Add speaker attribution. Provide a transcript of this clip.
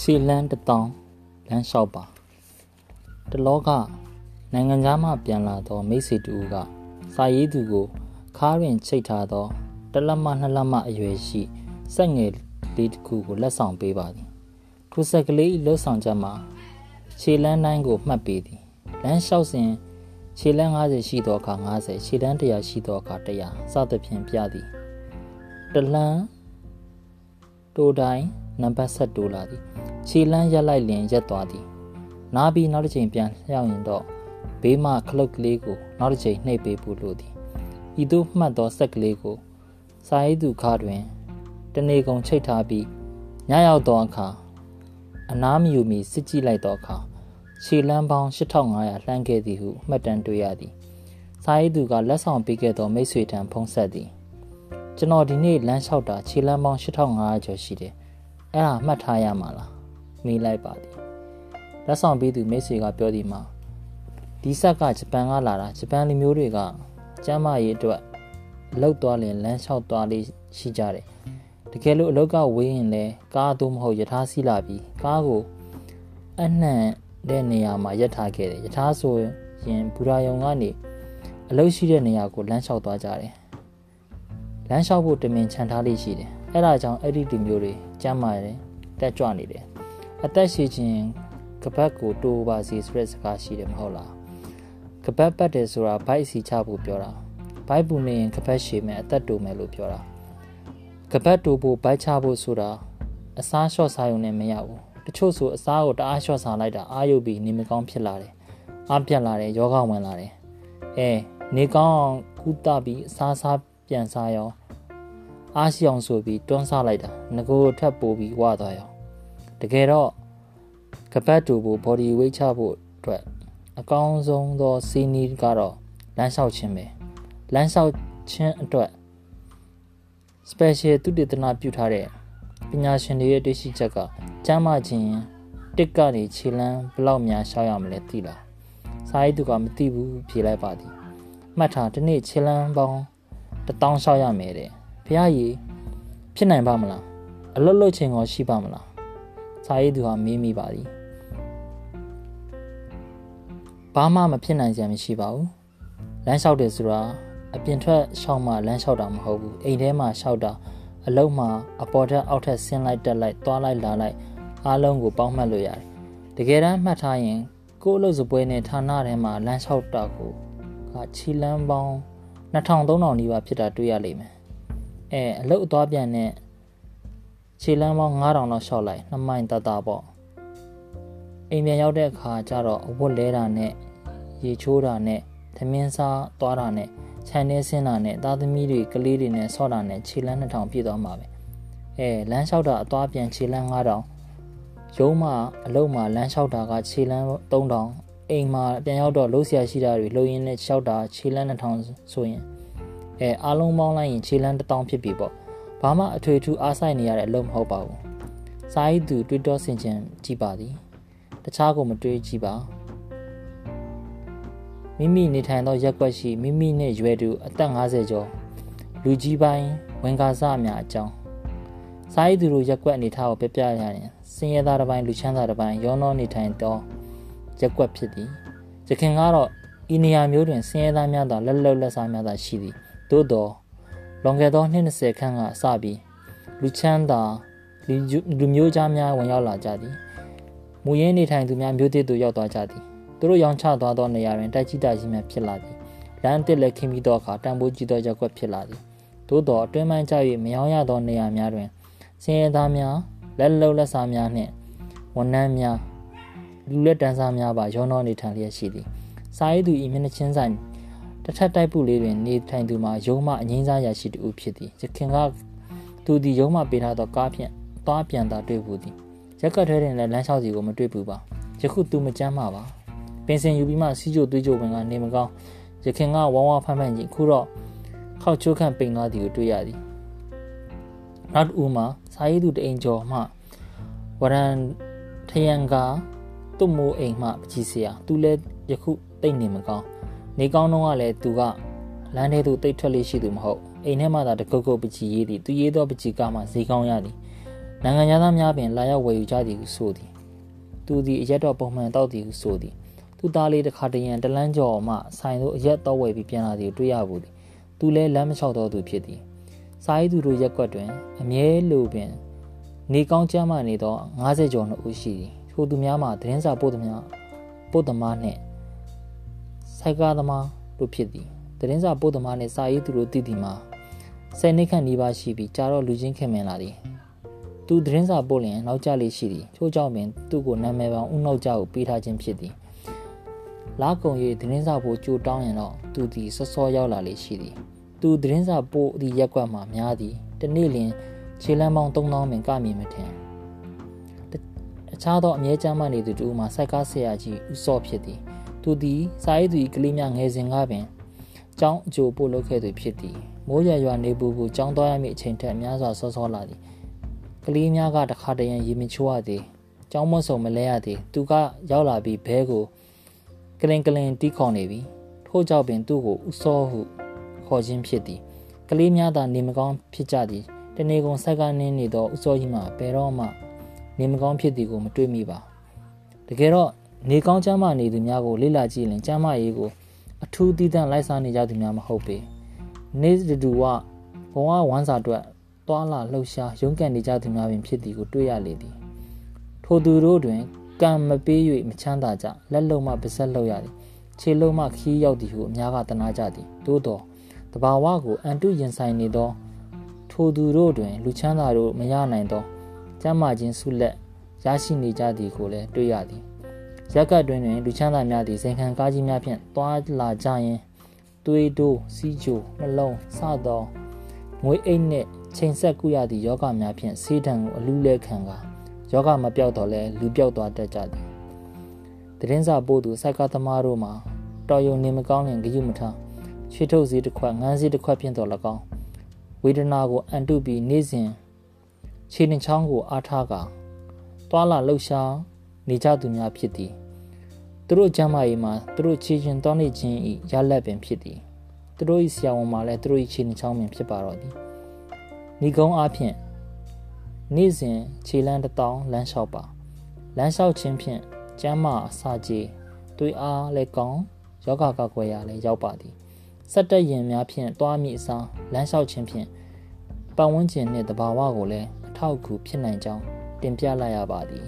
Speaker 1: စီလန်းတတောင်းလမ်းလျှောက်ပါတလောကနိုင်ငံသားမှပြန်လာသောမိတ်ဆွေတူကစာရေးသူကိုခါးရင်ချိတ်ထားသောတလက်မနှစ်လက်မအရွယ်ရှိစက်ငယ်လေးတစ်ခုကိုလက်ဆောင်ပေးပါသည်ထိုဆက်ကလေးလှုပ်ဆောင်ချက်မှာခြေလန်းတိုင်းကိုမှတ်ပေးသည်လမ်းလျှောက်စဉ်ခြေလန်း90ရှိသောအခါ90ခြေလန်း100ရှိသောအခါ100စသဖြင့်ပြသည်တလန်းတိုတိုင်း နံပါတ်ဆက်တိုးလာသည်ခြေလန်းရက်လိုက်လင်ရက်သွားသည်နားပြီးနောက်တစ်ချိန်ပြန်လျှောက်ရင်တော့ဘေးမှခလုတ်ကလေးကိုနောက်တစ်ချိန်နှိပ်ပေးဖို့လိုသည်ဤသို့မှတ်သောဆက်ကလေးကိုစာရေးသူခါတွင်တနေကုန်ချိတ်ထားပြီးညရောက်သောအခါအနားမယူမီစစ်ကြည့်လိုက်သောအခါခြေလန်းပေါင်း8500လှမ်းခဲ့သည်ဟုမှတ်တမ်းတွေ့ရသည်စာရေးသူကလက်ဆောင်ပေးခဲ့သောမိတ်ဆွေထံဖုန်းဆက်သည်ကျွန်တော်ဒီနေ့လမ်းလျှောက်တာခြေလမ်းပေါင်း8500ကျော်ရှိတယ် အဲ့ဒါမှတ်ထားရမှာလားမေးလိုက်ပါသည်လက်ဆောင်ပေးသူမိတ်ဆွေကပြောသည်မှာဒီဆက်ကဂျပန်ကလာတာဂျပန်လူမျိုးတွေကကျမ်းမာရေးအတွက်လောက်သွားရင်လမ်းလျှောက်သွားလေးရှိကြတယ်တကယ်လို့အလောက်ကဝေးရင်လဲကားတော့မဟုတ်ယထာစီးလာပြီးကားကိုအနှံ့တဲ့နေရာမှာရပ်ထားခဲ့တယ်ယထာဆိုရင်ဘူရာယုံကနေအလုပ်ရှိတဲ့နေရာကိုလမ်းလျှောက်သွားကြတယ်လမ်းလျှောက်ဖို့တမင်ခြံထားလေးရှိတယ် အဲ့ဒါကြောင့်အဲ့ဒီလူမျိုးတွေကျမ်းမာတယ်တက်ကြွနေတယ်အသက်ရှိခြင်းကပတ်ကိုတိုးပါစီဆိုတဲ့စကားရှိတယ်မဟုတ်လားကပတ်ပတ်တယ်ဆိုတာဘိုက်စီချဖို့ပြောတာဘိုက်ပူနေရင်ကပတ်ရှည်မယ်အသက်တိုးမယ်လို့ပြောတာကပတ်တိုးဖို့ဘိုက်ချဖို့ဆိုတာအစားလျှော့စားရုံနဲ့မရဘူးတချို့ဆိုအစားကိုတအားလျှော့စားလိုက်တာအာရုပ်ပြီးနေမကောင်းဖြစ်လာတယ်အားပြတ်လာတယ်ယောဂဝင်လာတယ်အဲနေကောင်းအောင်ကုသပြီးအစားစားပြန်စားရော အားရှိအောင်ဆိုပြီးတွန်းဆလိုက်တာငကိုထပ်ပိုးပြီးဝသွားရောတကယ်တော့ကပတ်တူဖို့ body weight ချဖို့အတွက်အကောင်းဆုံးသောစီနီးကတော့လမ်းလျှောက်ခြင်းပဲလမ်းလျှောက်ခြင်းအတွက် special သူတည်တနာပြုထားတဲ့ပညာရှင်တွေရဲ့တွေ့ရှိချက်ကကျမ်းမာခြင်းတစ်ကနေခြေလန်းဘလောက်များရှောက်ရမလဲသိလားစာရေးသူကမသိဘူးဖြေလိုက်ပါသည်မှတ်ထားဒီနေ့ခြေလန်းပေါင်းတထောင်ရှောက်ရမယ်တဲ့ ဖះကြီးဖြစ်နိုင်ပါမလားအလွတ်လွတ်ချင်းကောရှိပါမလားစာရေးသူဟာမေးမိပါသည်ဘာမှမဖြစ်နိုင်စရာမရှိပါဘူးလမ်းလျှောက်တယ်ဆိုတာအပြင်ထွက်ရှောက်မှလမ်းလျှောက်တာမဟုတ်ဘူးအိမ်ထဲမှာရှောက်တာအလုံးမှာအပေါ်ထက်အောက်ထက်ဆင်းလိုက်တက်လိုက်သွားလိုက်လာလိုက်အားလုံးကိုပေါင်းမှတ်လို့ရတယ်တကယ်တမ်းမှတ်ထားရင်ကိုယ့်အလုပ်စပွဲနဲ့ဌာနထဲမှာလမ်းလျှောက်တာကိုကချီလန်းပေါင်း2000 3000နီးပါးဖြစ်တာတွေ့ရလိမ့်မယ် အဲအလုတ်အသွားပြန်နဲ့ခြေလမ်းပေါင်း9000လောက်လျှောက်လိုက်နှစ်မိုင်တတပေါ့အိမ်ပြန်ရောက်တဲ့အခါကျတော့အဝတ်လဲတာနဲ့ရေချိုးတာနဲ့သမင်းစားသွားတာနဲ့ခြံထဲဆင်းတာနဲ့သားသမီးတွေကလေးတွေနဲ့ဆော့တာနဲ့ခြေလမ်း2000ပြည့်သွားမှာပဲအဲလမ်းလျှောက်တာအသွားပြန်ခြေလမ်း9000ရုံးမှာအလုတ်မှာလမ်းလျှောက်တာကခြေလမ်း3000အိမ်မှာပြန်ရောက်တော့လှုပ်ရှားရှိတာတွေလှုပ်ရင်းနဲ့လျှောက်တာခြေလမ်း2000ဆိုရင် အဲအားလုံးပေါင်းလိုက်ရင်ခြေလန်းတစ်တောင်းဖြစ်ပြီပေါ့ဘာမှအထွေထူးအားဆိုင်နေရတဲ့အလုပ်မဟုတ်ပါဘူးစာရေးသူတွေးတောဆင်ခြင်ကြည့်ပါသည်တခြားကိုမတွေးကြည့်ပါမိမိနေထိုင်သောရက်ွက်ရှိမိမိနှင့်ရွယ်သူအသက်50ကျော်လူကြီးပိုင်းဝန်ကာစအများအကြောင်းစာရေးသူတို့ရက်ွက်အနေထားကိုပြပြရရင်စင်ရသားတစ်ပိုင်းလူချမ်းသာတစ်ပိုင်းရောနှောနေထိုင်သောရက်ွက်ဖြစ်သည်ရခင်ကတော့ဤနေရာမျိုးတွင်စင်ရသားများသာလက်လုံလက်စားများသာရှိသည် သို့တော့လွန်ခဲ့သောနှစ်20ခန့်ကစပြီးလူချမ်းသာလူမျိုးသားများဝင်ရောက်လာကြသည်မူရင်းနေထိုင်သူများမျိုးသစ်တို့ရောက်သွားကြသည်သူတို့ရောင်းချသွားသောနေရာတွင်တိုက်ကြီးတာကြီးများဖြစ်လာသည်လမ်းတစ်လက်ခင်းပြီးသောအခါတံပိုးကြီးသောရက်ွက်ဖြစ်လာသည်သို့တော့အတွင်းပိုင်းကျ၍မယောင်းရသောနေရာများတွင်စင်ရသားများလက်လုံးလက်စားများနှင့်ဝန်နှန်းများလူလက်တန်းစားများပါရောနှောနေထိုင်လျက်ရှိသည်စာရေးသူဤမျက်နှာချင်းဆိုင် တစ်ထပ်တိုက်ပုလေးတွင်နေထိုင်သူမှာရုံးမအငိမ့်စားရရှိတူဖြစ်သည်ရခင်ကသူသည်ရုံးမပေးထားသောကားဖြင့်သွားပြန်သာတွေ့ဘူးသည်ရက်ကထွဲတွင်လည်းလမ်းလျှောက်စီကိုမတွေ့ဘူးပါယခုသူမကြမ်းပါပါပင်စင်ယူပြီးမှစီးကြိုတွေးကြိုဝင်ကနေမကောင်းရခင်ကဝဝဖမ်းဖမ်းကြီးခုတော့ခောက်ချိုးခန့်ပိန်သွားသည်ကိုတွေ့ရသည်နောက်ဦးမှာစာရေးသူတအိမ်ကျော်မှဝရန်ထယံကသူ့မိုးအိမ်မှပကြီးစရာသူလည်းယခုတိတ်နေမကောင်း နေကောင်းတော့ကလည်းသူကလမ်းထဲသို့တိတ်ထွက်လေးရှိသူမဟုတ်အိမ်ထဲမှာသာတကုတ်ကုတ်ပချီရေးသည်သူရေးသောပချီကမှဈေးကောင်းရသည်နိုင်ငံသားများပင်လာရောက်ဝယ်ယူကြသည်ဟုဆိုသည်သူသည်အရက်တော်ပုံမှန်တောက်သည်ဟုဆိုသည်သူသားလေးတစ်ခါတရံတလန်းကျော်မှဆိုင်သို့အရက်တော်ဝယ်ပြီးပြန်လာသည်တွေ့ရဘူးသည်သူလည်းလမ်းမလျှောက်တော့သူဖြစ်သည်စာရေးသူတို့ရက်ကွက်တွင် အမြဲလိုပင် နေကောင်းကျမ်းမာနေသော90ကျော်နှစ်ဦးရှိသည်ထိုသူများမှာသတင်းစာပို့သမားပို့သမားနှင့် စိုက်ကားသမားတို့ဖြစ်သည်သတင်းစာပို့သမားနှင့်စာရေးသူတို့တည်တည်မှာဆယ်နှစ်ခန့်နီးပါးရှိပြီးကြာတော့လူချင်းခင်မင်လာသည်သူသတင်းစာပို့လျင်နောက်ကျလေးရှိသည်ထို့ကြောင့်ပင်သူ့ကိုနာမည်ပေါင်းဦးနောက်ကျကိုပေးထားခြင်းဖြစ်သည်လာကုံ၍သတင်းစာပို့ကြိုတောင်းရင်တော့သူသည်စောစောရောက်လာလေးရှိသည်သူသတင်းစာပို့သည့်ရက်ကွက်မှာများသည်တနေ့လျင်ခြေလမ်းပေါင်း3000ပင်ကမြင်မထင်အခြားသောအမြဲကျမ်းမှနေသူတို့မှစိုက်ကားဆရာကြီးဦးစောဖြစ်သည် သူသည်စာရေးသူကလေးများငယ်စဉ်ကပင်ကျောင်းအကျိုးပို့လုပ်ခဲ့သူဖြစ်သည်မိုးရွာရွာနေပူပူကျောင်းသွားရမည့်အချိန်ထက်များစွာစောစောလာသည်ကလေးများကတခါတရံရေမချိုးရသည်ကျောင်းမဆုံမလဲရသည်သူကရောက်လာပြီးဘဲကိုကလင်ကလင်တီးခေါ်နေပြီထို့ကြောင့်ပင်သူ့ကိုဥစောဟုခေါ်ခြင်းဖြစ်သည်ကလေးများသာနေမကောင်းဖြစ်ကြသည်တနေကုန်ဆက်ကနေနေသောဥစောကြီးမှဘယ်တော့မှနေမကောင်းဖြစ်သည်ကိုမတွေ့မိပါတကယ်တော့ နေကောင်းချမ်းမာနေသူများကိုလေ့လာကြည့်ရင်ကျမ်းမာရေးကိုအထူးတည်တံ့လိုက်စားနေကြသူများမဟုတ်ပေနေတူဝဘဝဝမ်းစာအတွက်သွာလာလှုပ်ရှားရုန်းကန်နေကြသူများပင်ဖြစ်သည်ကိုတွေ့ရလေသည်ထိုသူတို့တွင်ကံမပေး၍မချမ်းသာကြလက်လုံးမှပါဆက်လောက်ရသည်ခြေလုံးမှခီးရောက်သည်ဟုအများကတနာကြသည်သို့တော်တဘာဝကိုအန်တုရင်ဆိုင်နေသောထိုသူတို့တွင် လူချမ်းသာတို့မရနိုင်သောကျမ်းမာခြင်းဆုလက်ရရှိနေကြသည်ကိုလည်းတွေ့ရသည် ရက်ကတ်တွင်တွင်လူချမ်းသာများသည်စိန်ခံကားကြီးများဖြင့်တွားလာကြရင်သွေးတိုးစီးချိုနှလုံးစသောငွေအိတ်နှင့်ချိန်ဆက်ကုရသည့်ယောဂများဖြင့်ဆေးတံကိုအလူးလဲခံကယောဂမပြောက်တော့လဲလူပြောက်သွားတတ်ကြသည်တရင်စာပို့သူစိုက်ကသမားတို့မှာတော်ယုံနေမကောင်းရင်ဂယုမထားချွေထုတ်စည်းတစ်ခွက်ငန်းစည်းတစ်ခွက်ဖြင့်တော်၎င်းဝေဒနာကိုအန်တုပြီးနေ့စဉ်ခြေနှချောင်းကိုအားထားကာတွာလာလှုပ်ရှား နေကြသူများဖြစ်သည်သူတို့ကျမ်းမာရေးမှာသူတို့ခြေရှင်တောင်းနေခြင်းဤရလက်ပင်ဖြစ်သည်သူတို့၏ဆရာဝန်မှာလည်းသူတို့၏ခြေနှချောင်းပင်ဖြစ်ပါတော့သည်ဤကုန်းအားဖြင့်နေ့စဉ်ခြေလန်းတစ်တောင်းလမ်းလျှောက်ပါလမ်းလျှောက်ခြင်းဖြင့်ကျမ်းမာအစာကြေသွေးအားလည်းကောင်းယောဂကကွယ်ရာလည်းရောက်ပါသည်စက်တက်ရင်များဖြင့်တွားမိအစားလမ်းလျှောက်ခြင်းဖြင့်ပတ်ဝန်းကျင်နှင့်တဘာဝကိုလည်းအထောက်အကူဖြစ်နိုင်ကြောင်းတင်ပြလိုက်ရပါသည်